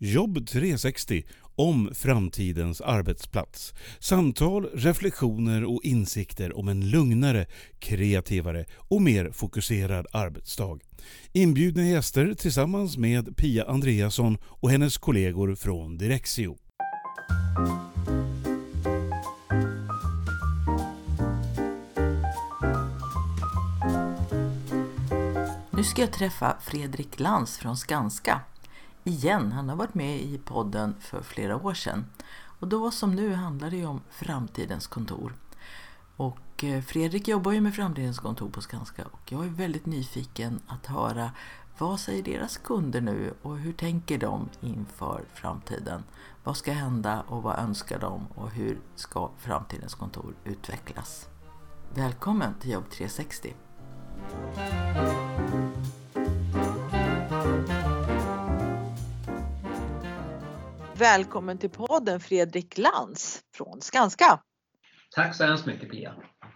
Jobb 360 om framtidens arbetsplats. Samtal, reflektioner och insikter om en lugnare, kreativare och mer fokuserad arbetsdag. Inbjudna gäster tillsammans med Pia Andreasson och hennes kollegor från Direxio. Nu ska jag träffa Fredrik Lantz från Skanska. Igen, han har varit med i podden för flera år sedan. Och då som nu handlar det ju om framtidens kontor. Och eh, Fredrik jobbar ju med framtidens kontor på Skanska och jag är väldigt nyfiken att höra vad säger deras kunder nu och hur tänker de inför framtiden? Vad ska hända och vad önskar de och hur ska framtidens kontor utvecklas? Välkommen till Jobb 360! Välkommen till podden Fredrik Lantz från Skanska. Tack så hemskt mycket Pia.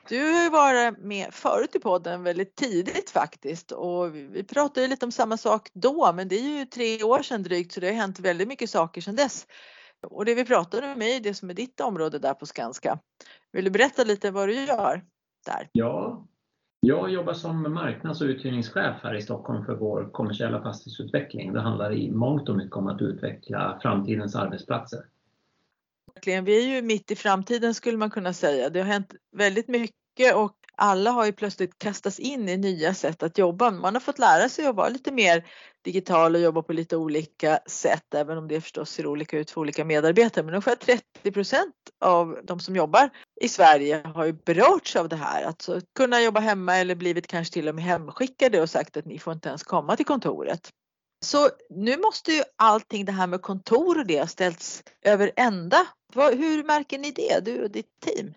Du har ju varit med förut i podden väldigt tidigt faktiskt och vi pratade lite om samma sak då men det är ju tre år sedan drygt så det har hänt väldigt mycket saker sedan dess. Och det vi pratade om är det som är ditt område där på Skanska. Vill du berätta lite vad du gör där? Ja, jag jobbar som marknads och uthyrningschef här i Stockholm för vår kommersiella fastighetsutveckling. Det handlar i mångt och mycket om att utveckla framtidens arbetsplatser. Vi är ju mitt i framtiden skulle man kunna säga. Det har hänt väldigt mycket och alla har ju plötsligt kastats in i nya sätt att jobba. Man har fått lära sig att vara lite mer digital och jobba på lite olika sätt, även om det förstås ser olika ut för olika medarbetare. Men ungefär 30 procent av de som jobbar i Sverige har ju berörts av det här. Alltså kunna jobba hemma eller blivit kanske till och med hemskickade och sagt att ni får inte ens komma till kontoret. Så nu måste ju allting det här med kontor och det ställts över ända. Hur märker ni det, du och ditt team?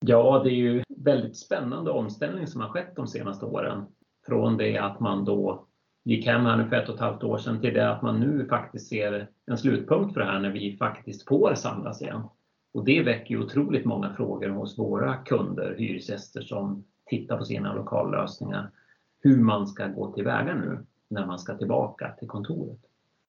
Ja, det är ju väldigt spännande omställning som har skett de senaste åren. Från det att man då gick hem här nu för ett och ett halvt år sedan till det att man nu faktiskt ser en slutpunkt för det här när vi faktiskt får samlas igen. Och det väcker ju otroligt många frågor hos våra kunder, hyresgäster som tittar på sina lokallösningar. Hur man ska gå tillväga nu när man ska tillbaka till kontoret.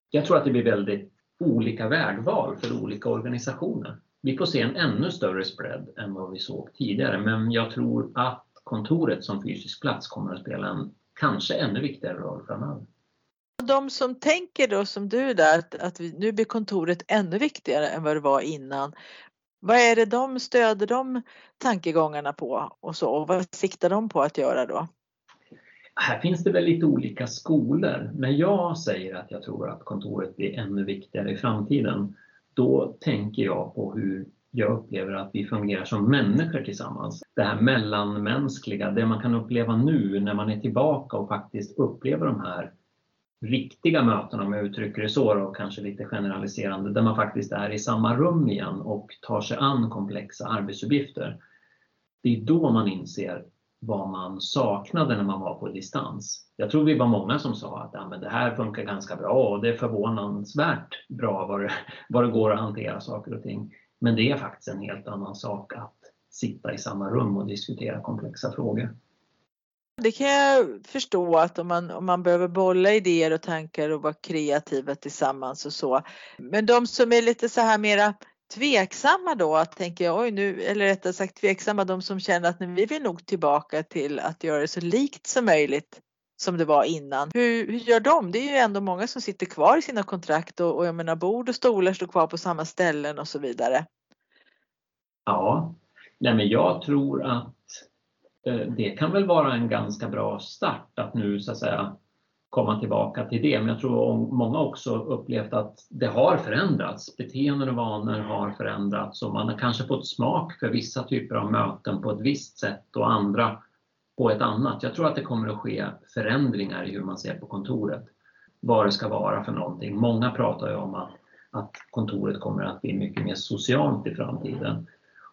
Jag tror att det blir väldigt olika vägval för olika organisationer. Vi får se en ännu större spread än vad vi såg tidigare men jag tror att kontoret som fysisk plats kommer att spela en kanske ännu viktigare roll framöver. De som tänker då som du där att, att vi, nu blir kontoret ännu viktigare än vad det var innan. Vad är det de stöder de tankegångarna på och så och vad siktar de på att göra då? Här finns det väl lite olika skolor. När jag säger att jag tror att kontoret blir ännu viktigare i framtiden, då tänker jag på hur jag upplever att vi fungerar som människor tillsammans. Det här mellanmänskliga, det man kan uppleva nu när man är tillbaka och faktiskt upplever de här riktiga mötena, om jag uttrycker det så och kanske lite generaliserande, där man faktiskt är i samma rum igen och tar sig an komplexa arbetsuppgifter. Det är då man inser vad man saknade när man var på distans. Jag tror vi var många som sa att ja, men det här funkar ganska bra och det är förvånansvärt bra vad det, vad det går att hantera saker och ting. Men det är faktiskt en helt annan sak att sitta i samma rum och diskutera komplexa frågor. Det kan jag förstå att om man, om man behöver bolla idéer och tankar och vara kreativa tillsammans och så. Men de som är lite så här mera tveksamma då, tänker jag, oj nu, eller rättare sagt tveksamma, de som känner att vi vill nog tillbaka till att göra det så likt som möjligt som det var innan. Hur, hur gör de? Det är ju ändå många som sitter kvar i sina kontrakt och, och jag menar bord och stolar står kvar på samma ställen och så vidare. Ja, nej men jag tror att eh, det kan väl vara en ganska bra start att nu så att säga komma tillbaka till det. Men jag tror många också upplevt att det har förändrats. Beteenden och vanor har förändrats och man har kanske fått smak för vissa typer av möten på ett visst sätt och andra på ett annat. Jag tror att det kommer att ske förändringar i hur man ser på kontoret. Vad det ska vara för någonting. Många pratar ju om att, att kontoret kommer att bli mycket mer socialt i framtiden.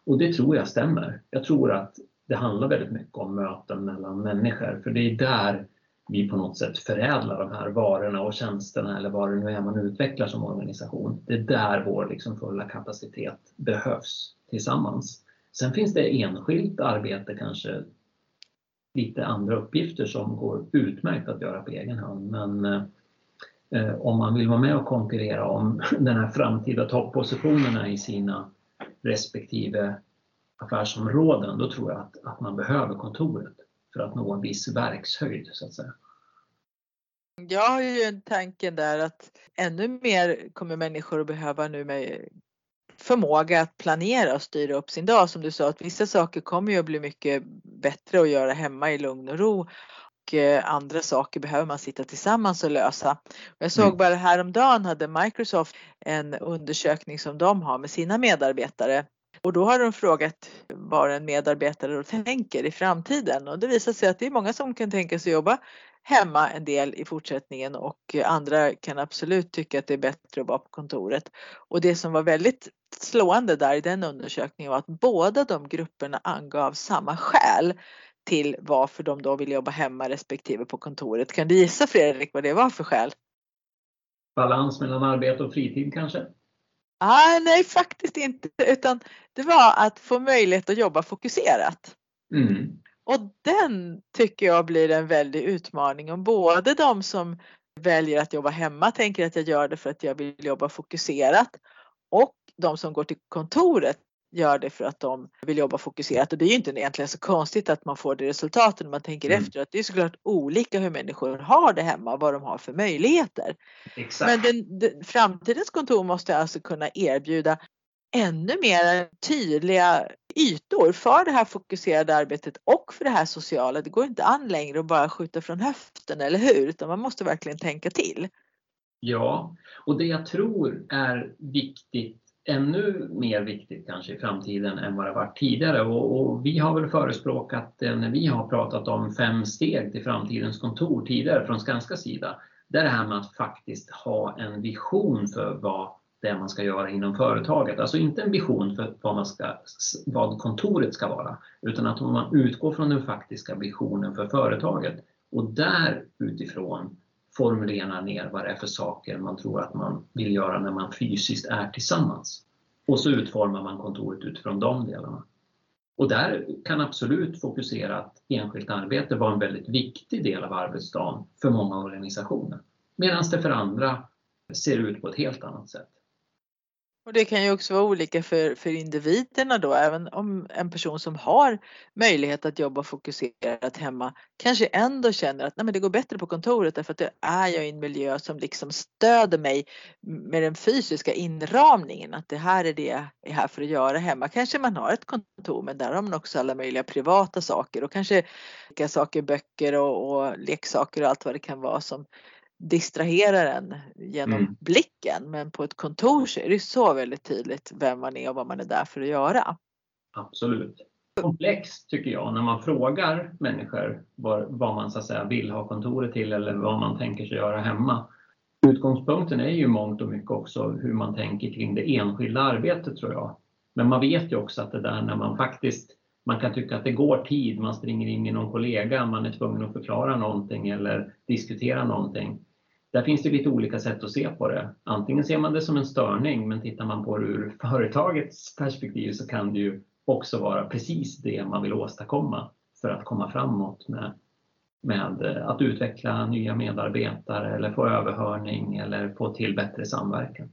Och det tror jag stämmer. Jag tror att det handlar väldigt mycket om möten mellan människor för det är där vi på något sätt förädlar de här varorna och tjänsterna eller vad det nu är man utvecklar som organisation. Det är där vår liksom fulla kapacitet behövs tillsammans. Sen finns det enskilt arbete, kanske lite andra uppgifter som går utmärkt att göra på egen hand. Men eh, om man vill vara med och konkurrera om den här framtida toppositionerna i sina respektive affärsområden, då tror jag att, att man behöver kontoret för att nå en viss verkshöjd så att säga. Jag har ju en tanken där att ännu mer kommer människor att behöva nu med förmåga att planera och styra upp sin dag. Som du sa att vissa saker kommer ju att bli mycket bättre att göra hemma i lugn och ro och eh, andra saker behöver man sitta tillsammans och lösa. Jag såg mm. bara häromdagen hade Microsoft en undersökning som de har med sina medarbetare och då har de frågat vad en medarbetare tänker i framtiden och det visar sig att det är många som kan tänka sig jobba hemma en del i fortsättningen och andra kan absolut tycka att det är bättre att vara på kontoret. Och det som var väldigt slående där i den undersökningen var att båda de grupperna angav samma skäl till varför de då vill jobba hemma respektive på kontoret. Kan du gissa Fredrik vad det var för skäl? Balans mellan arbete och fritid kanske? Ah, nej, faktiskt inte, utan det var att få möjlighet att jobba fokuserat. Mm. Och den tycker jag blir en väldig utmaning om både de som väljer att jobba hemma tänker att jag gör det för att jag vill jobba fokuserat och de som går till kontoret gör det för att de vill jobba fokuserat och det är ju inte egentligen så konstigt att man får det resultatet när man tänker mm. efter att det är såklart olika hur människor har det hemma och vad de har för möjligheter. Exakt. Men den, den, framtidens kontor måste alltså kunna erbjuda ännu mer tydliga ytor för det här fokuserade arbetet och för det här sociala. Det går inte an längre att bara skjuta från höften, eller hur? Utan man måste verkligen tänka till. Ja, och det jag tror är viktigt ännu mer viktigt kanske i framtiden än vad det varit tidigare och, och, vi har väl förespråkat när vi har pratat om fem steg till framtidens kontor tidigare från Skanska sida. Det är det här med att faktiskt ha en vision för vad det man ska göra inom företaget. Alltså inte en vision för vad, man ska, vad kontoret ska vara, utan att man utgår från den faktiska visionen för företaget och där utifrån formulera ner vad det är för saker man tror att man vill göra när man fysiskt är tillsammans. Och så utformar man kontoret utifrån de delarna. Och där kan absolut fokuserat enskilt arbete vara en väldigt viktig del av arbetsdagen för många organisationer. Medan det för andra ser ut på ett helt annat sätt. Och det kan ju också vara olika för, för individerna då, även om en person som har möjlighet att jobba fokuserat hemma kanske ändå känner att Nej, men det går bättre på kontoret därför att det är jag i en miljö som liksom stöder mig med den fysiska inramningen, att det här är det jag är här för att göra hemma. Kanske man har ett kontor men där har man också alla möjliga privata saker och kanske olika saker, böcker och, och leksaker och allt vad det kan vara som distraherar en genom mm. blicken men på ett kontor så är det så väldigt tydligt vem man är och vad man är där för att göra. Absolut. Komplext tycker jag när man frågar människor vad, vad man så att säga, vill ha kontoret till eller vad man tänker sig göra hemma. Utgångspunkten är ju mångt och mycket också hur man tänker kring det enskilda arbetet tror jag. Men man vet ju också att det där när man faktiskt man kan tycka att det går tid, man springer in i någon kollega, man är tvungen att förklara någonting eller diskutera någonting. Där finns det lite olika sätt att se på det. Antingen ser man det som en störning, men tittar man på det ur företagets perspektiv så kan det ju också vara precis det man vill åstadkomma för att komma framåt med, med eh, att utveckla nya medarbetare eller få överhörning eller få till bättre samverkan.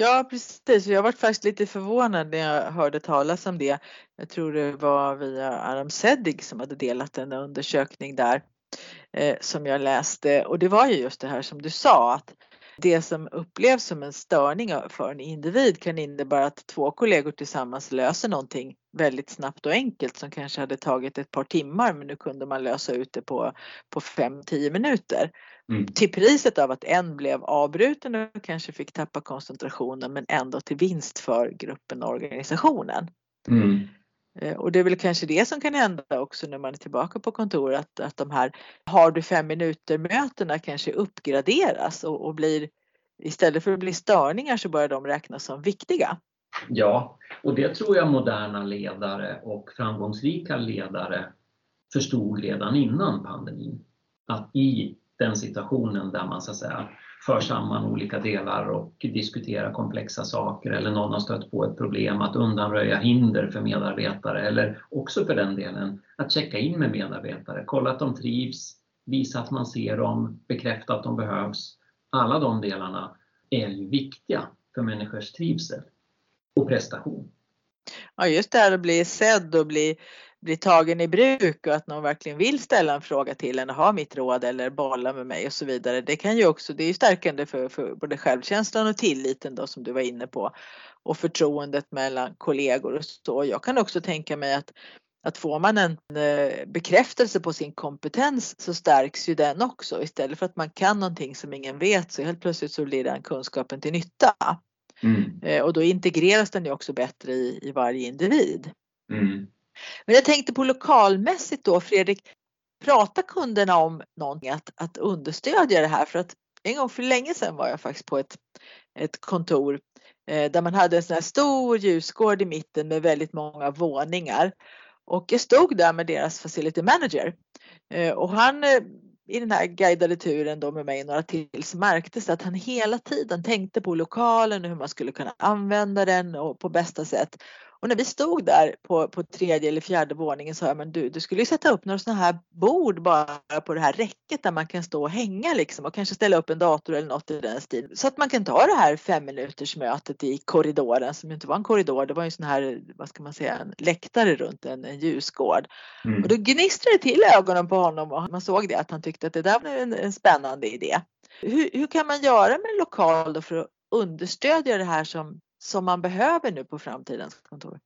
Ja precis, jag var faktiskt lite förvånad när jag hörde talas om det. Jag tror det var via Aram Sedig som hade delat en undersökning där eh, som jag läste och det var ju just det här som du sa att det som upplevs som en störning för en individ kan innebära att två kollegor tillsammans löser någonting väldigt snabbt och enkelt som kanske hade tagit ett par timmar men nu kunde man lösa ut det på, på 5-10 minuter. Mm. Till priset av att en blev avbruten och kanske fick tappa koncentrationen men ändå till vinst för gruppen och organisationen. Mm. Eh, och det är väl kanske det som kan hända också när man är tillbaka på kontoret att, att de här har du fem minuter mötena kanske uppgraderas och, och blir istället för att bli störningar så börjar de räknas som viktiga. Ja, och det tror jag moderna ledare och framgångsrika ledare förstod redan innan pandemin. Att i den situationen där man så att säga för samman olika delar och diskuterar komplexa saker eller någon har stött på ett problem, att undanröja hinder för medarbetare eller också för den delen att checka in med medarbetare, kolla att de trivs, visa att man ser dem, bekräfta att de behövs Alla de delarna är ju viktiga för människors trivsel och prestation. Ja just det här att bli sedd och bli, bli tagen i bruk och att någon verkligen vill ställa en fråga till en och ha mitt råd eller bolla med mig och så vidare. Det kan ju också, det är ju stärkande för, för både självkänslan och tilliten då som du var inne på och förtroendet mellan kollegor och så. Jag kan också tänka mig att att får man en eh, bekräftelse på sin kompetens så stärks ju den också. Istället för att man kan någonting som ingen vet så helt plötsligt så blir den kunskapen till nytta. Mm. Eh, och då integreras den ju också bättre i, i varje individ. Mm. Men jag tänkte på lokalmässigt då Fredrik, pratar kunderna om någonting att, att understödja det här? För att en gång för länge sedan var jag faktiskt på ett, ett kontor eh, där man hade en sån här stor ljusgård i mitten med väldigt många våningar. Och jag stod där med deras facility manager eh, och han eh, i den här guidade turen då med mig några till så märktes att han hela tiden tänkte på lokalen och hur man skulle kunna använda den och på bästa sätt. Och när vi stod där på, på tredje eller fjärde våningen sa jag, men du, du skulle ju sätta upp några sådana här bord bara på det här räcket där man kan stå och hänga liksom och kanske ställa upp en dator eller något i den stilen. Så att man kan ta det här fem minuters mötet i korridoren som inte var en korridor, det var ju en sån här, vad ska man säga, en läktare runt en, en ljusgård. Mm. Och då gnistrade det till ögonen på honom och man såg det att han tyckte att det där var en, en spännande idé. Hur, hur kan man göra med en lokal då för att understödja det här som som man behöver nu på framtidens kontor?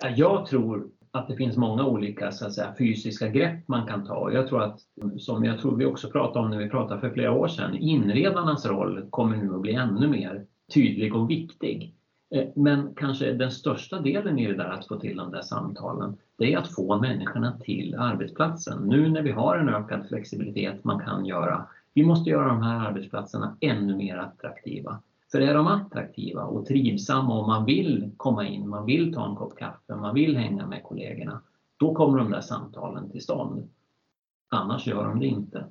Ja, jag tror att det finns många olika så att säga, fysiska grepp man kan ta. Jag tror att, som jag tror vi också pratade om när vi pratade för flera år sedan, inredarnas roll kommer nu att bli ännu mer tydlig och viktig. Eh, men kanske den största delen i det där att få till de där samtalen, det är att få människorna till arbetsplatsen. Nu när vi har en ökad flexibilitet man kan göra, vi måste göra de här arbetsplatserna ännu mer attraktiva. För är de attraktiva och trivsamma och man vill komma in, man vill ta en kopp kaffe, man vill hänga med kollegorna, då kommer de där samtalen till stånd. Annars gör de det inte.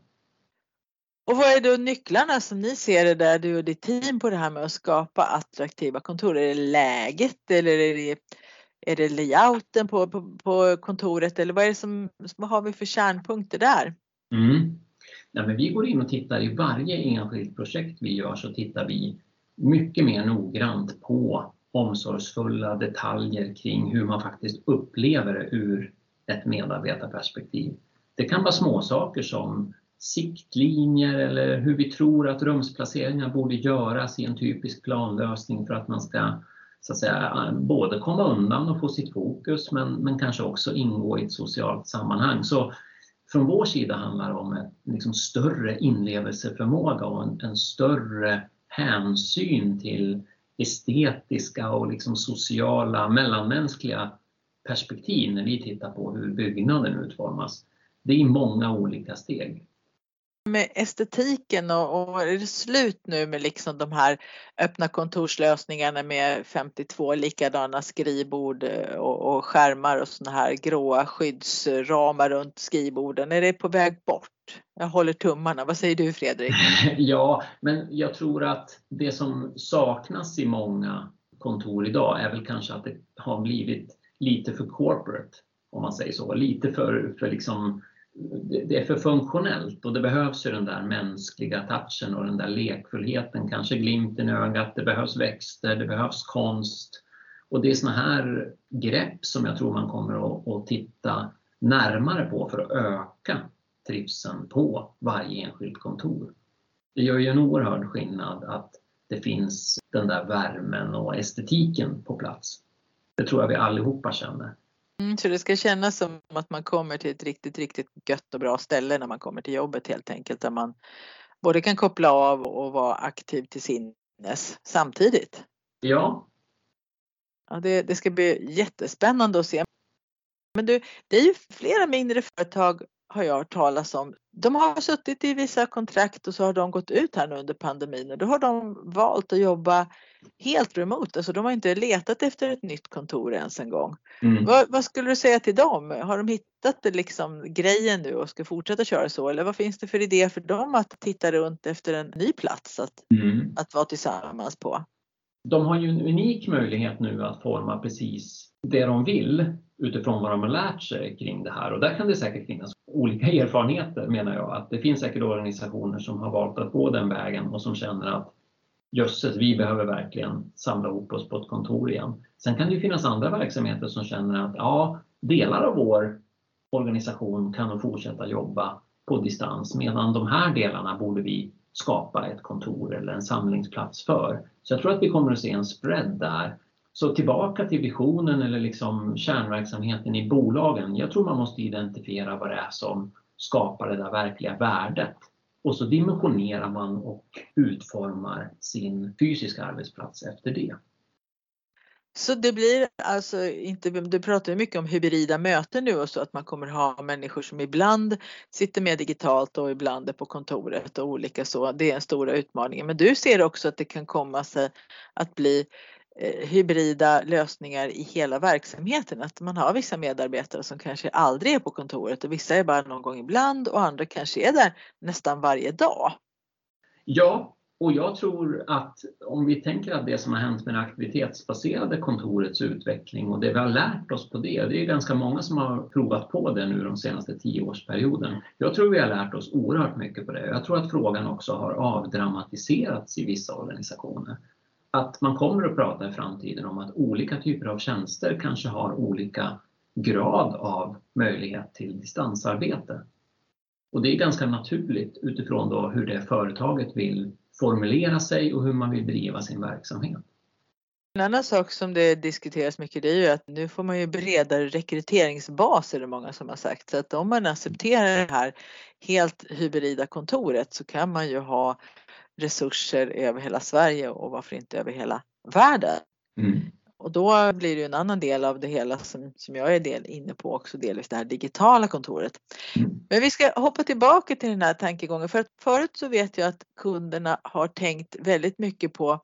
Och vad är då nycklarna som ni ser det där du och ditt team på det här med att skapa attraktiva kontor? Är det läget eller är det, är det layouten på, på, på kontoret eller vad är det som, vad har vi för kärnpunkter där? Mm. Ja, men vi går in och tittar i varje enskilt projekt vi gör så tittar vi mycket mer noggrant på omsorgsfulla detaljer kring hur man faktiskt upplever det ur ett medarbetarperspektiv. Det kan vara småsaker som siktlinjer eller hur vi tror att rumsplaceringar borde göras i en typisk planlösning för att man ska så att säga, både komma undan och få sitt fokus men, men kanske också ingå i ett socialt sammanhang. Så från vår sida handlar det om en liksom större inlevelseförmåga och en, en större hänsyn till estetiska och liksom sociala mellanmänskliga perspektiv när vi tittar på hur byggnaden utformas. Det är många olika steg med estetiken och, och, är det slut nu med liksom de här öppna kontorslösningarna med 52 likadana skrivbord eh, och, och skärmar och såna här gråa skyddsramar runt skrivborden? Är det på väg bort? Jag håller tummarna. Vad säger du Fredrik? Ja, men jag tror att det som saknas i många kontor idag är väl kanske att det har blivit lite för corporate, om man säger så. Lite för, för liksom det är för funktionellt och det behövs ju den där mänskliga touchen och den där lekfullheten, kanske glimten i ögat, det behövs växter, det behövs konst. Och det är såna här grepp som jag tror man kommer att, att titta närmare på för att öka trivseln på varje enskilt kontor. Det gör ju en oerhörd skillnad att det finns den där värmen och estetiken på plats. Det tror jag vi allihopa känner. Mm, så det ska kännas som att man kommer till ett riktigt, riktigt gött och bra ställe när man kommer till jobbet helt enkelt. Där man både kan koppla av och vara aktiv till sinnes samtidigt. Ja. ja det, det ska bli jättespännande att se. Men du, det är ju flera mindre företag har jag hört talas om. De har suttit i vissa kontrakt och så har de gått ut här nu under pandemin och då har de valt att jobba helt remote. Alltså de har inte letat efter ett nytt kontor ens en gång. Mm. Vad, vad, skulle du säga till dem? Har de hittat liksom grejen nu och ska fortsätta köra så? Eller vad finns det för idé för dem att titta runt efter en ny plats att, mm. att vara tillsammans på? de har ju en unik möjlighet nu att forma precis det de vill utifrån vad de har lärt sig kring det här. Och där kan det säkert finnas olika erfarenheter menar jag. Att det finns säkert organisationer som har valt att gå den vägen och som känner att jösses, vi behöver verkligen samla ihop oss på ett kontor igen. Sen kan det ju finnas andra verksamheter som känner att ja, delar av vår organisation kan nog fortsätta jobba på distans medan de här delarna borde vi skapa ett kontor eller en samlingsplats för. Så jag tror att vi kommer att se en spread där. Så tillbaka till visionen eller liksom kärnverksamheten i bolagen. Jag tror man måste identifiera vad det är som skapar det där verkliga värdet. Och så dimensionerar man och utformar sin fysiska arbetsplats efter det. Så det blir alltså inte, du pratar ju mycket om hybrida möten nu och så att man kommer ha människor som ibland sitter med digitalt och ibland är på kontoret och olika så. Det är en stora utmaningen. Men du ser också att det kan komma sig att bli Eh, hybrida lösningar i hela verksamheten. Att man har vissa medarbetare som kanske aldrig är på kontoret och vissa är bara någon gång ibland och andra kanske är där nästan varje dag. Ja, och jag tror att om vi tänker att det som har hänt med det aktivitetsbaserade kontorets utveckling och det vi har lärt oss på det, det är ganska många som har provat på det nu de senaste tioårsperioden. Jag tror vi har lärt oss oerhört mycket på det. Jag tror att frågan också har avdramatiserats i vissa organisationer. Att man kommer att prata i framtiden om att olika typer av tjänster kanske har olika grad av möjlighet till distansarbete. Och det är ganska naturligt utifrån då hur det företaget vill formulera sig och hur man vill driva sin verksamhet. En annan sak som det diskuteras mycket det är ju att nu får man ju bredare rekryteringsbas är det många som har sagt. Så att om man accepterar det här helt hybrida kontoret så kan man ju ha resurser över hela Sverige och varför inte över hela världen. Mm. Och då blir det en annan del av det hela som, som jag är del, inne på också, delvis det här digitala kontoret. Mm. Men vi ska hoppa tillbaka till den här tankegången för att förut så vet jag att kunderna har tänkt väldigt mycket på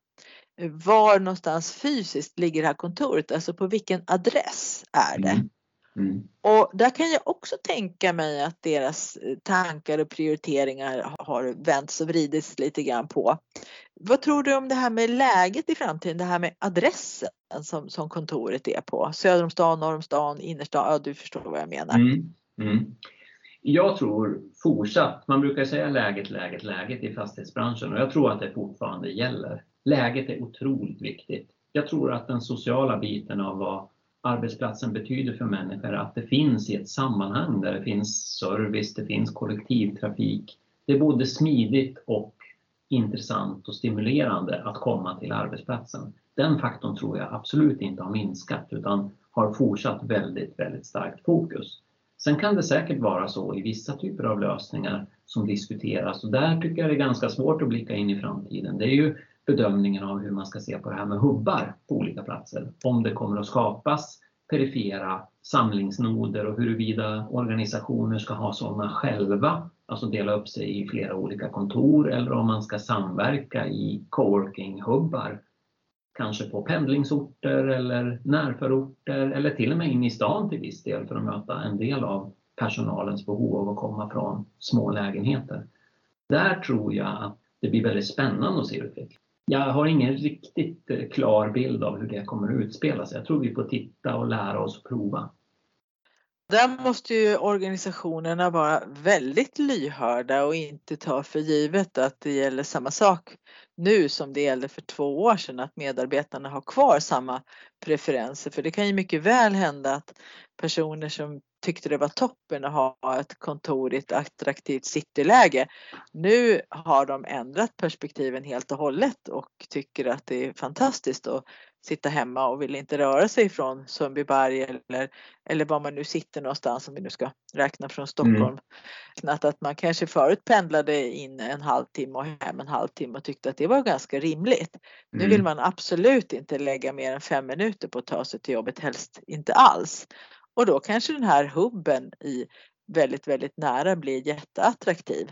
var någonstans fysiskt ligger det här kontoret, alltså på vilken adress är det? Mm. Och där kan jag också tänka mig att deras eh, tankar och prioriteringar har vänts och vridits lite grann på. Vad tror du om det här med läget i framtiden, det här med adressen som, som kontoret är på? Söder om stan, norr om stan, innerstan, ja du förstår vad jag menar. Mm. Mm. Jag tror fortsatt, man brukar säga läget, läget, läget i fastighetsbranschen och jag tror att det fortfarande gäller. Läget är otroligt viktigt. Jag tror att den sociala biten av vad arbetsplatsen betyder för människor, att det finns i ett sammanhang där det finns service, det finns kollektivtrafik. Det är både smidigt och intressant och stimulerande att komma till arbetsplatsen. Den faktorn tror jag absolut inte har minskat utan har fortsatt väldigt, väldigt starkt fokus. Sen kan det säkert vara så i vissa typer av lösningar som diskuteras och där tycker jag det är ganska svårt att blicka in i framtiden. Det är ju bedömningen av hur man ska se på det här med hubbar på olika platser. Om det kommer att skapas perifera samlingsnoder och huruvida organisationer ska ha sådana själva, alltså dela upp sig i flera olika kontor eller om man ska samverka i coworking-hubbar. Kanske på pendlingsorter eller närförorter eller till och med in i stan till viss del för att möta en del av personalens behov av att komma från små lägenheter. Där tror jag att det blir väldigt spännande att se utvecklingen. Jag har ingen riktigt eh, klar bild av hur det kommer att utspela sig. Jag tror vi får titta och lära oss och prova. Där måste ju organisationerna vara väldigt lyhörda och inte ta för givet att det gäller samma sak nu som det gällde för två år sedan, att medarbetarna har kvar samma preferenser. För det kan ju mycket väl hända att personer som tyckte det var toppen att ha ett kontor i ett attraktivt cityläge. Nu har de ändrat perspektiven helt och hållet och tycker att det är fantastiskt att sitta hemma och vill inte röra sig från Sundbyberg eller, eller var man nu sitter någonstans om vi nu ska räkna från Stockholm. Mm. Att, att man kanske förut pendlade in en halvtimme och hem en halvtimme och tyckte att det var ganska rimligt. Mm. Nu vill man absolut inte lägga mer än fem minuter på att ta sig till jobbet, helst inte alls. Och då kanske den här hubben i väldigt, väldigt nära blir jätteattraktiv.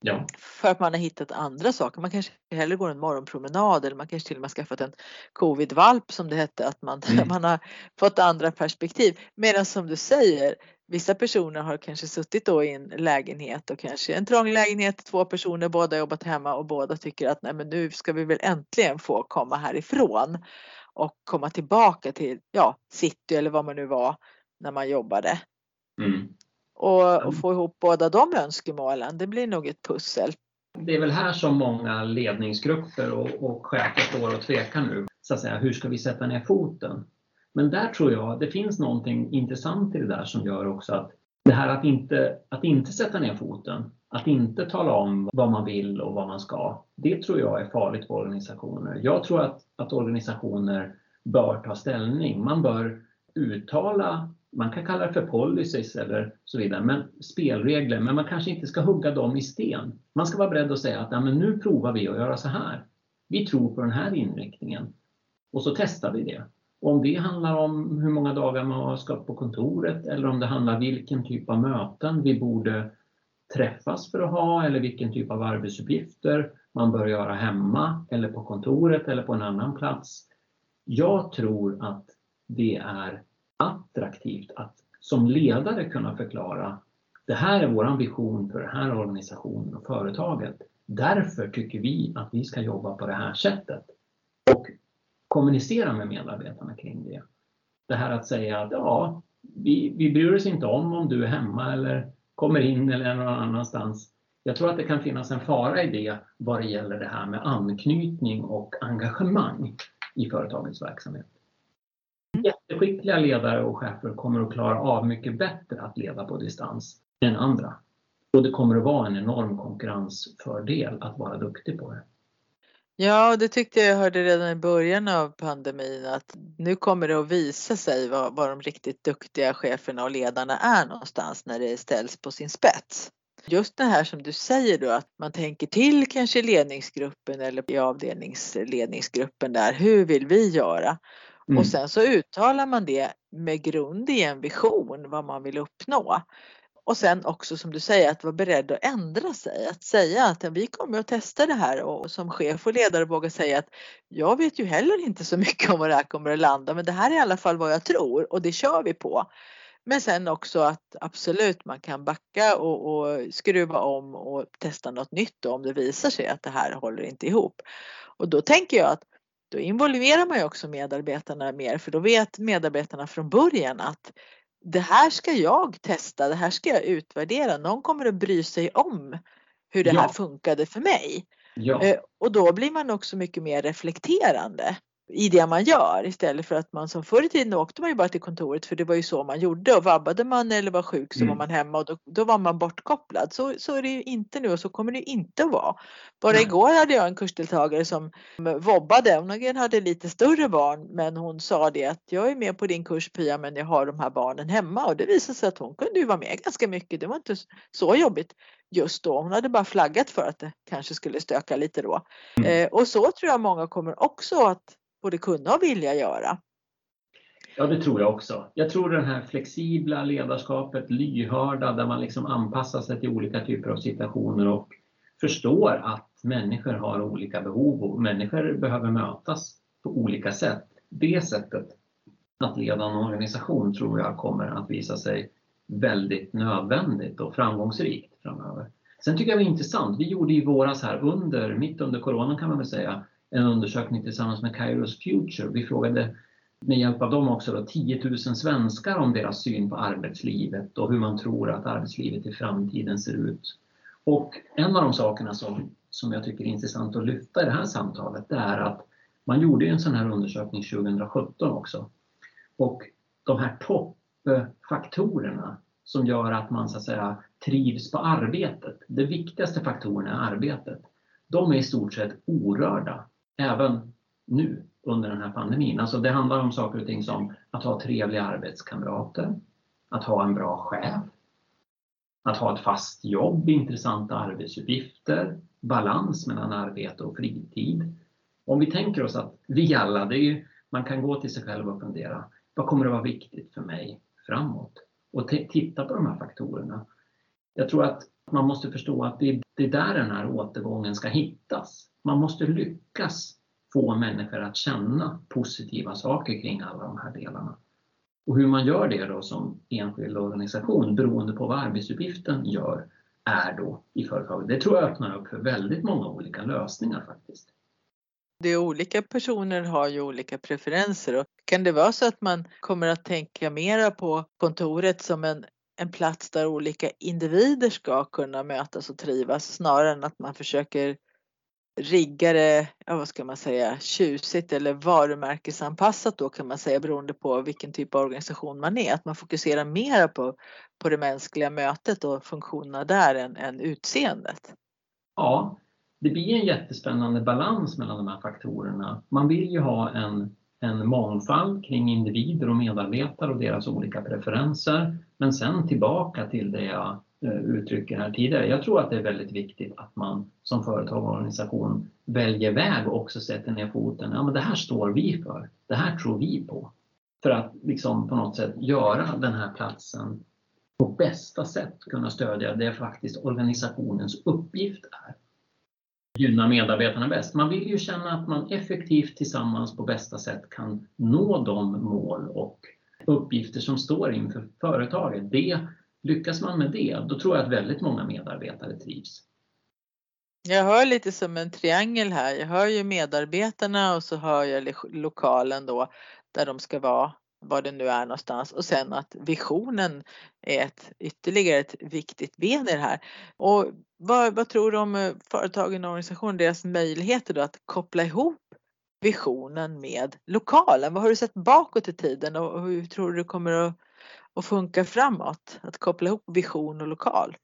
Ja. För att man har hittat andra saker. Man kanske hellre går en morgonpromenad eller man kanske till och med skaffat en covidvalp som det hette. Att man, mm. man har fått andra perspektiv. Medan som du säger, Vissa personer har kanske suttit då i en lägenhet och kanske en trång lägenhet, två personer, båda jobbat hemma och båda tycker att nej men nu ska vi väl äntligen få komma härifrån och komma tillbaka till ja, city eller vad man nu var när man jobbade. Mm. Och, och, få ihop båda de önskemålen, det blir nog ett pussel. Det är väl här som många ledningsgrupper och, och chefer står och tvekar nu. Så att säga, hur ska vi sätta ner foten? Men där tror jag det finns någonting intressant i det där som gör också att det här att inte, att inte sätta ner foten, att inte tala om vad man vill och vad man ska, det tror jag är farligt för organisationer. Jag tror att, att organisationer bör ta ställning. Man bör uttala, man kan kalla det för policies eller så vidare, men spelregler, men man kanske inte ska hugga dem i sten. Man ska vara beredd att säga att ja, men nu provar vi att göra så här. Vi tror på den här inriktningen och så testar vi det. Om det handlar om hur många dagar man ska på kontoret eller om det handlar om vilken typ av möten vi borde träffas för att ha eller vilken typ av arbetsuppgifter man bör göra hemma eller på kontoret eller på en annan plats. Jag tror att det är attraktivt att som ledare kunna förklara det här är vår vision för den här organisationen och företaget. Därför tycker vi att vi ska jobba på det här sättet. Och kommunicera med medarbetarna kring det. Det här att säga att ja, vi, vi bryr oss inte om om du är hemma eller kommer in eller någon annanstans. Jag tror att det kan finnas en fara i det vad det gäller det här med anknytning och engagemang i företagets verksamhet. Jätteskickliga ledare och chefer kommer att klara av mycket bättre att leda på distans än andra. Och det kommer att vara en enorm konkurrensfördel att vara duktig på det. Ja, det tyckte jag hörde redan i början av pandemin att nu kommer det att visa sig vad, vad de riktigt duktiga cheferna och ledarna är någonstans när det ställs på sin spets. Just det här som du säger då att man tänker till kanske ledningsgruppen eller i avdelningsledningsgruppen där, hur vill vi göra? Mm. Och sen så uttalar man det med grund i en vision vad man vill uppnå. Och sen också som du säger att vara beredd att ändra sig. Att säga att vi kommer att testa det här och som chef och ledare våga säga att jag vet ju heller inte så mycket om var det här kommer att landa men det här är i alla fall vad jag tror och det kör vi på. Men sen också att absolut man kan backa och, och skruva om och testa något nytt om det visar sig att det här håller inte ihop. Och då tänker jag att då involverar man ju också medarbetarna mer för då vet medarbetarna från början att det här ska jag testa, det här ska jag utvärdera. Någon kommer att bry sig om hur det ja. här funkade för mig. Ja. Eh, och då blir man också mycket mer reflekterande i det man gör istället för att man som förr i tiden åkte man ju bara till kontoret för det var ju så man gjorde och vabbade man eller var sjuk så mm. var man hemma och då, då, var man bortkopplad. Så, så är det ju inte nu och så kommer det inte att vara. Bara Nej. igår hade jag en kursdeltagare som vobbade, hon hade lite större barn men hon sa det att jag är med på din kurs Pia men jag har de här barnen hemma och det visade sig att hon kunde ju vara med ganska mycket. Det var inte så jobbigt just då. Hon hade bara flaggat för att det kanske skulle stöka lite då. Mm. Eh, och så tror jag många kommer också att både kunna och vilja göra. Ja, det tror jag också. Jag tror det här flexibla ledarskapet, lyhörda, där man liksom anpassar sig till olika typer av situationer och förstår att människor har olika behov och människor behöver mötas på olika sätt. Det sättet att leda en organisation tror jag kommer att visa sig väldigt nödvändigt och framgångsrikt framöver. Sen tycker jag det är intressant, vi gjorde i våras här under, mitt under coronan kan man väl säga, en undersökning tillsammans med Kairos Future. Vi frågade med hjälp av dem också då, 10 000 svenskar om deras syn på arbetslivet och hur man tror att arbetslivet i framtiden ser ut. Och en av de sakerna som, som jag tycker är intressant att lyfta i det här samtalet det är att man gjorde en sån här undersökning 2017 också. Och de här toppfaktorerna som gör att man så att säga trivs på arbetet, de viktigaste faktorerna är arbetet, de är i stort sett orörda även nu under den här pandemin. Alltså det handlar om saker och ting som att ha trevliga arbetskamrater, att ha en bra chef, att ha ett fast jobb, intressanta arbetsuppgifter, balans mellan arbete och fritid. Om vi tänker oss att vi alla, det är, man kan gå till sig själv och fundera, vad kommer att vara viktigt för mig framåt? Och titta på de här faktorerna. Jag tror att man måste förstå att det är där den här återgången ska hittas. Man måste lyckas få människor att känna positiva saker kring alla de här delarna. Och hur man gör det då som enskild organisation beroende på vad arbetsuppgiften gör är då i företaget. Det tror jag öppnar upp för väldigt många olika lösningar faktiskt. Det olika personer har ju olika preferenser och kan det vara så att man kommer att tänka mera på kontoret som en, en plats där olika individer ska kunna mötas och trivas snarare än att man försöker rigga det, ja, vad ska man säga, tjusigt eller varumärkesanpassat då kan man säga beroende på vilken typ av organisation man är. Att man fokuserar mer på, på det mänskliga mötet och funktionerna där än, än utseendet. Ja, det blir en jättespännande balans mellan de här faktorerna. Man vill ju ha en, en mångfald kring individer och medarbetare och deras olika preferenser. Men sen tillbaka till det jag uttrycken uttrycker här tidigare. Jag tror att det är väldigt viktigt att man som företag och organisation väljer väg och också sätter ner foten. Ja, men det här står vi för. Det här tror vi på. För att liksom på något sätt göra den här platsen på bästa sätt kunna stödja det faktiskt organisationens uppgift är. Gynna medarbetarna bäst. Man vill ju känna att man effektivt tillsammans på bästa sätt kan nå de mål och uppgifter som står inför företaget. Det Lyckas man med det, då tror jag att väldigt många medarbetare trivs. Jag hör lite som en triangel här. Jag hör ju medarbetarna och så hör jag lokalen då där de ska vara, var det nu är någonstans och sen att visionen är ett, ytterligare ett viktigt ben i det här. Och vad, vad tror du om eh, företagen och organisationen, deras möjligheter då att koppla ihop visionen med lokalen? Vad har du sett bakåt i tiden och hur tror du det kommer att och funka framåt? Att koppla ihop vision och lokal?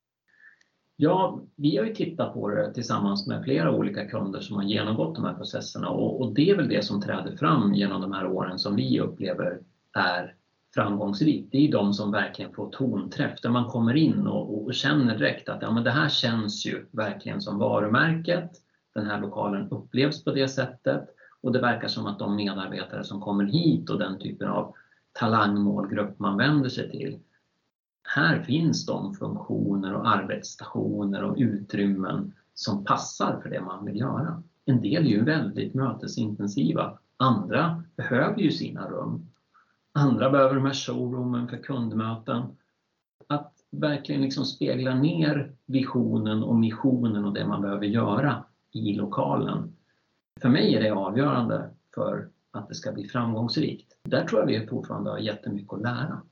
Ja, vi har ju tittat på det tillsammans med flera olika kunder som har genomgått de här processerna och, och det är väl det som träder fram genom de här åren som vi upplever är framgångsrikt. Det är de som verkligen får tonträff, där man kommer in och, och, känner direkt att ja, men det här känns ju verkligen som varumärket. Den här lokalen upplevs på det sättet och det verkar som att de medarbetare som kommer hit och den typen av talangmålgrupp man vänder sig till. Här finns de funktioner och arbetsstationer och utrymmen som passar för det man vill göra. En del är ju väldigt mötesintensiva. Andra behöver ju sina rum. Andra behöver de här showroomen för kundmöten. Att verkligen liksom spegla ner visionen och missionen och det man behöver göra i lokalen. För mig är det avgörande för att det ska bli framgångsrikt. Där tror jag vi fortfarande har jättemycket att lära.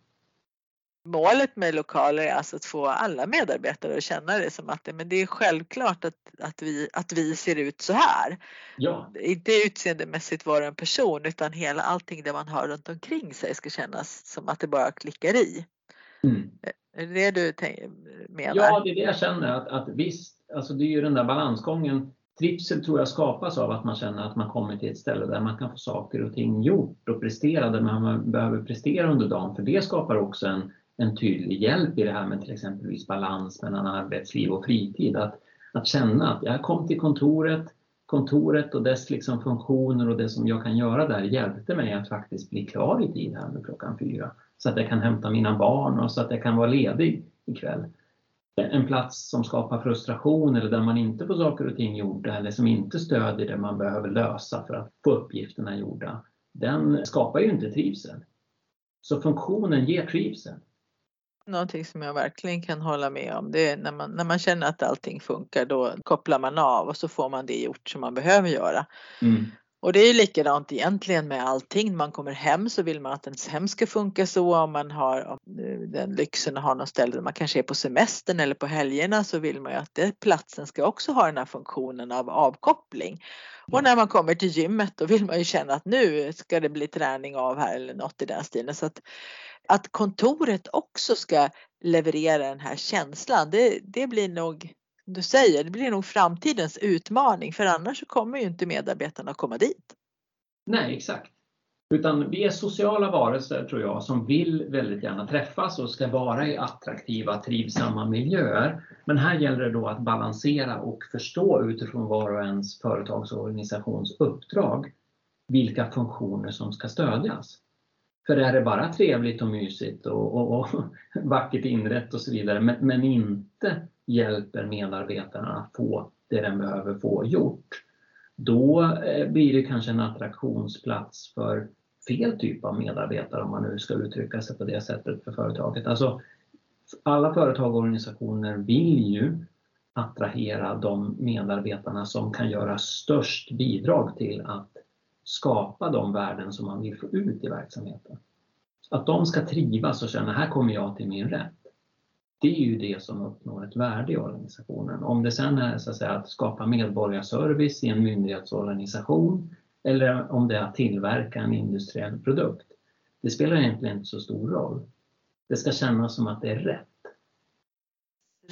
Målet med lokaler är alltså att få alla medarbetare att känna det som att men det är självklart att, att, vi, att vi ser ut så här. Ja. Inte utseendemässigt vara en person utan hela allting det man har runt omkring sig ska kännas som att det bara klickar i. Mm. Är det det du menar? Ja, det är det jag känner att, att visst, alltså det är ju den där balansgången Trivsel tror jag skapas av att man känner att man kommer till ett ställe där man kan få saker och ting gjort och prestera där man behöver prestera under dagen. För det skapar också en, en tydlig hjälp i det här med till exempelvis balans mellan arbetsliv och fritid. Att, att känna att jag kom till kontoret, kontoret och dess liksom funktioner och det som jag kan göra där hjälpte mig att faktiskt bli klar i tid här med klockan fyra. Så att jag kan hämta mina barn och så att jag kan vara ledig ikväll en plats som skapar frustration eller där man inte får saker och ting gjorda eller som inte stödjer det man behöver lösa för att få uppgifterna gjorda, den skapar ju inte trivsel. Så funktionen ger trivsel. Någonting som jag verkligen kan hålla med om det är när man, när man känner att allting funkar då kopplar man av och så får man det gjort som man behöver göra. Mm. Och det är ju likadant egentligen med allting. När man kommer hem så vill man att ens hem ska funka så. Om man har den lyxen att ha något ställe där man kanske är på semestern eller på helgerna så vill man ju att det, platsen ska också ha den här funktionen av avkoppling. Och när man kommer till gymmet då vill man ju känna att nu ska det bli träning av här eller något i den stilen. Så att, att kontoret också ska leverera den här känslan, det, det blir nog du säger, det blir nog framtidens utmaning för annars så kommer ju inte medarbetarna att komma dit. Nej, exakt. Utan vi är sociala varelser tror jag som vill väldigt gärna träffas och ska vara i attraktiva, trivsamma miljöer. Men här gäller det då att balansera och förstå utifrån var och ens företagsorganisations uppdrag vilka funktioner som ska stödjas. För är det bara trevligt och mysigt och, och, och vackert inrett och så vidare men, men inte hjälper medarbetarna att få det den behöver få gjort, då eh, blir det kanske en attraktionsplats för, fel typ av medarbetare om man nu ska uttrycka sig på det sättet för företaget. Alltså, alla företag och organisationer vill ju attrahera de medarbetarna som kan göra störst bidrag till att skapa de värden som man vill få ut i verksamheten. Att de ska trivas och känna, här kommer jag till min rätt. Det är ju det som uppnår ett värde i organisationen. Om det sen är så att, säga, att skapa medborgarservice i en myndighetsorganisation eller om det är att tillverka en industriell produkt. Det spelar egentligen inte så stor roll. Det ska kännas som att det är rätt.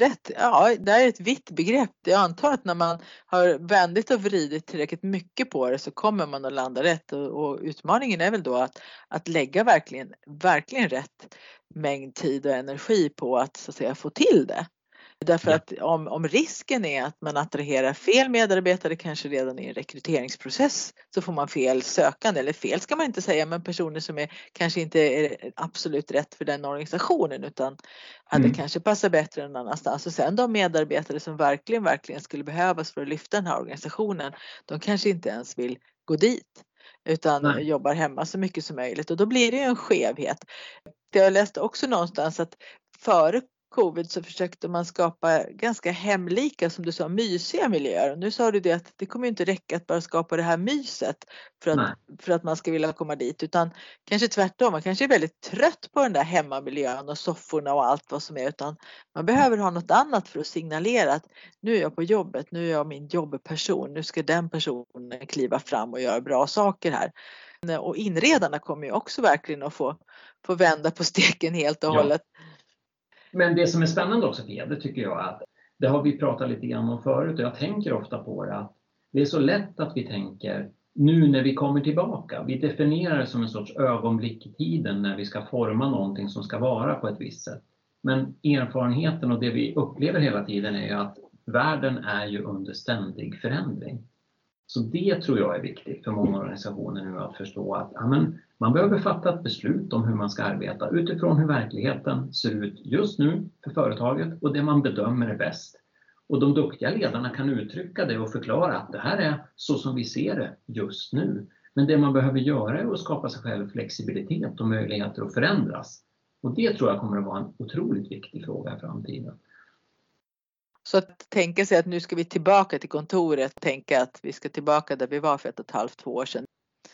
Rätt, ja det är ett vitt begrepp. Jag antar att när man har vändit och vridit tillräckligt mycket på det så kommer man att landa rätt och, och utmaningen är väl då att, att lägga verkligen, verkligen rätt mängd tid och energi på att, så att säga, få till det. Därför att om, om risken är att man attraherar fel medarbetare kanske redan i en rekryteringsprocess så får man fel sökande, eller fel ska man inte säga, men personer som är kanske inte är absolut rätt för den organisationen utan hade mm. kanske passat bättre någon annanstans. Och sen de medarbetare som verkligen, verkligen skulle behövas för att lyfta den här organisationen, de kanske inte ens vill gå dit utan Nej. jobbar hemma så mycket som möjligt och då blir det ju en skevhet. Jag läste också någonstans att före covid så försökte man skapa ganska hemlika, som du sa, mysiga miljöer. Och nu sa du det att det kommer inte räcka att bara skapa det här myset för att, för att man ska vilja komma dit utan kanske tvärtom, man kanske är väldigt trött på den där hemmamiljön och sofforna och allt vad som är utan man behöver ha något annat för att signalera att nu är jag på jobbet, nu är jag min jobbperson, nu ska den personen kliva fram och göra bra saker här. Och inredarna kommer ju också verkligen att få, få vända på steken helt och ja. hållet. Men det som är spännande också Pia, det tycker jag att det har vi pratat lite grann om förut och jag tänker ofta på det att det är så lätt att vi tänker nu när vi kommer tillbaka. Vi definierar det som en sorts ögonblick i tiden när vi ska forma någonting som ska vara på ett visst sätt. Men erfarenheten och det vi upplever hela tiden är ju att världen är ju under ständig förändring. Så det tror jag är viktigt för många organisationer nu att förstå att amen, man behöver fatta ett beslut om hur man ska arbeta utifrån hur verkligheten ser ut just nu för företaget och det man bedömer är bäst. Och de duktiga ledarna kan uttrycka det och förklara att det här är så som vi ser det just nu. Men det man behöver göra är att skapa sig själv flexibilitet och möjligheter att förändras. Och det tror jag kommer att vara en otroligt viktig fråga i framtiden. Så att tänka sig att nu ska vi tillbaka till kontoret och tänka att vi ska tillbaka där vi var för ett och ett halvt, två år sedan.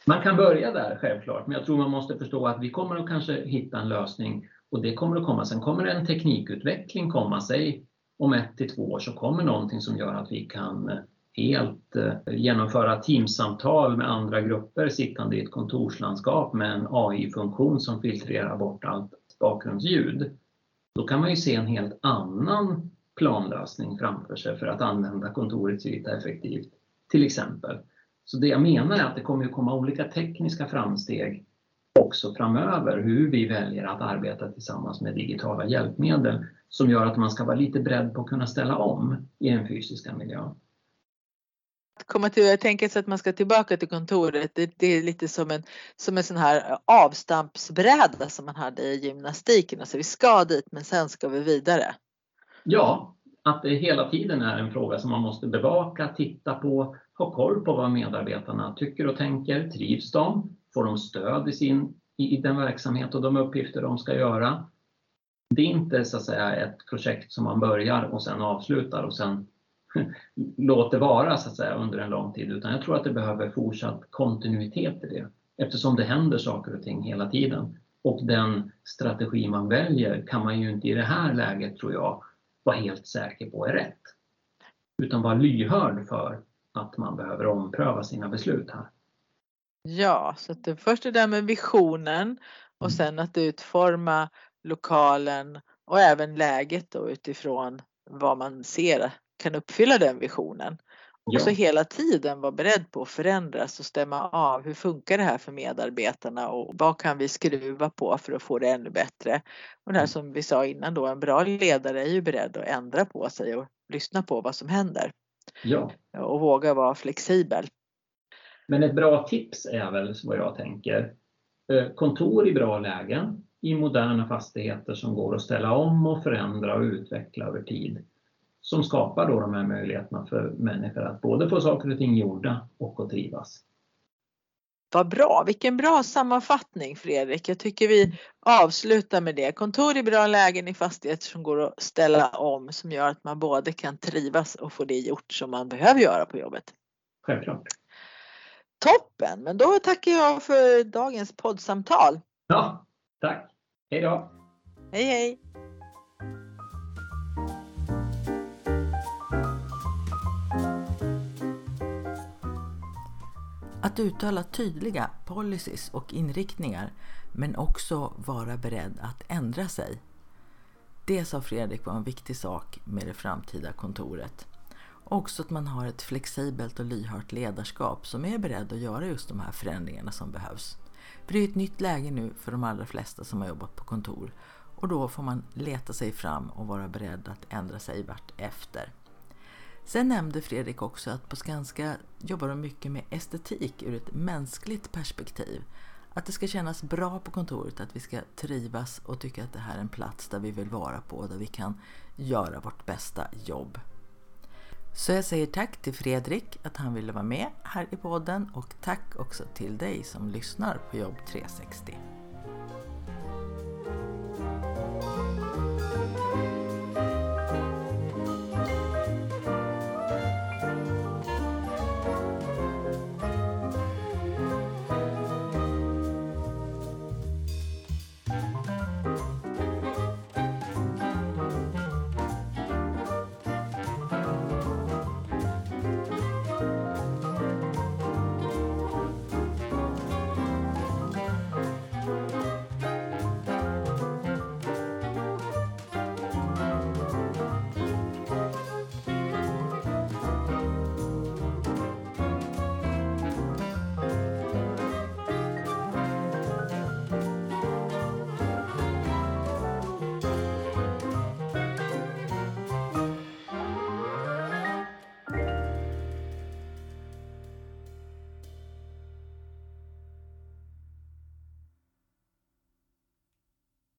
Man kan börja där självklart, men jag tror man måste förstå att vi kommer att kanske hitta en lösning och det kommer att komma. Sen kommer en teknikutveckling komma, sig om ett till två år så kommer någonting som gör att vi kan eh, helt eh, genomföra teamsamtal med andra grupper sittande i ett kontorslandskap med en AI-funktion som filtrerar bort allt bakgrundsljud. Då kan man ju se en helt annan planlösning framför sig för att använda kontorets yta effektivt, till exempel. Så det jag menar är att det kommer att komma olika tekniska framsteg också framöver, hur vi väljer att arbeta tillsammans med digitala hjälpmedel som gör att man ska vara lite beredd på att kunna ställa om i den fysiska miljön. Komma till, jag tänker så att man ska tillbaka till kontoret, det, det, är lite som en, som en sån här avstampsbräda som man hade i gymnastiken. Alltså vi ska dit men sen ska vi vidare. Ja, att det hela tiden är en fråga som man måste bevaka, titta på, ha koll på vad medarbetarna tycker och tänker. Trivs de? Får de stöd i, sin, i den verksamhet och de uppgifter de ska göra? Det är inte så att säga ett projekt som man börjar och sen avslutar och sen låter vara så att säga under en lång tid utan jag tror att det behöver fortsatt kontinuitet i det eftersom det händer saker och ting hela tiden. Och den strategi man väljer kan man ju inte i det här läget tror jag vara helt säker på är rätt. Utan vara lyhörd för att man behöver ompröva sina beslut här. Ja, så att det först det där med visionen och mm. sen att utforma lokalen och även läget då utifrån vad man ser kan uppfylla den visionen. Och så hela tiden vara beredd på att förändras och stämma av. Hur funkar det här för medarbetarna och vad kan vi skruva på för att få det ännu bättre? Och det här som vi sa innan då, en bra ledare är ju beredd att ändra på sig och lyssna på vad som händer. Ja. Och våga vara flexibel. Men ett bra tips är väl vad jag tänker. Eh, kontor i bra lägen i moderna fastigheter som går att ställa om och förändra och utveckla över tid som skapar då de här möjligheterna för människor att både få saker och ting gjorda och att trivas. Vad bra, vilken bra sammanfattning Fredrik. Jag tycker vi avslutar med det. Kontor i bra lägen i fastigheter som går att ställa om som gör att man både kan trivas och få det gjort som man behöver göra på jobbet. Självklart. Toppen, men då tackar jag för dagens poddsamtal. Ja, tack. Hej då. Hej hej. Att uttala tydliga policies och inriktningar men också vara beredd att ändra sig. Det sa Fredrik var en viktig sak med det framtida kontoret. Också att man har ett flexibelt och lyhört ledarskap som är beredd att göra just de här förändringarna som behövs. För det är ett nytt läge nu för de allra flesta som har jobbat på kontor och då får man leta sig fram och vara beredd att ändra sig vart efter. Sen nämnde Fredrik också att på Skanska jobbar de mycket med estetik ur ett mänskligt perspektiv. Att det ska kännas bra på kontoret, att vi ska trivas och tycka att det här är en plats där vi vill vara på och där vi kan göra vårt bästa jobb. Så jag säger tack till Fredrik att han ville vara med här i podden och tack också till dig som lyssnar på Jobb 360.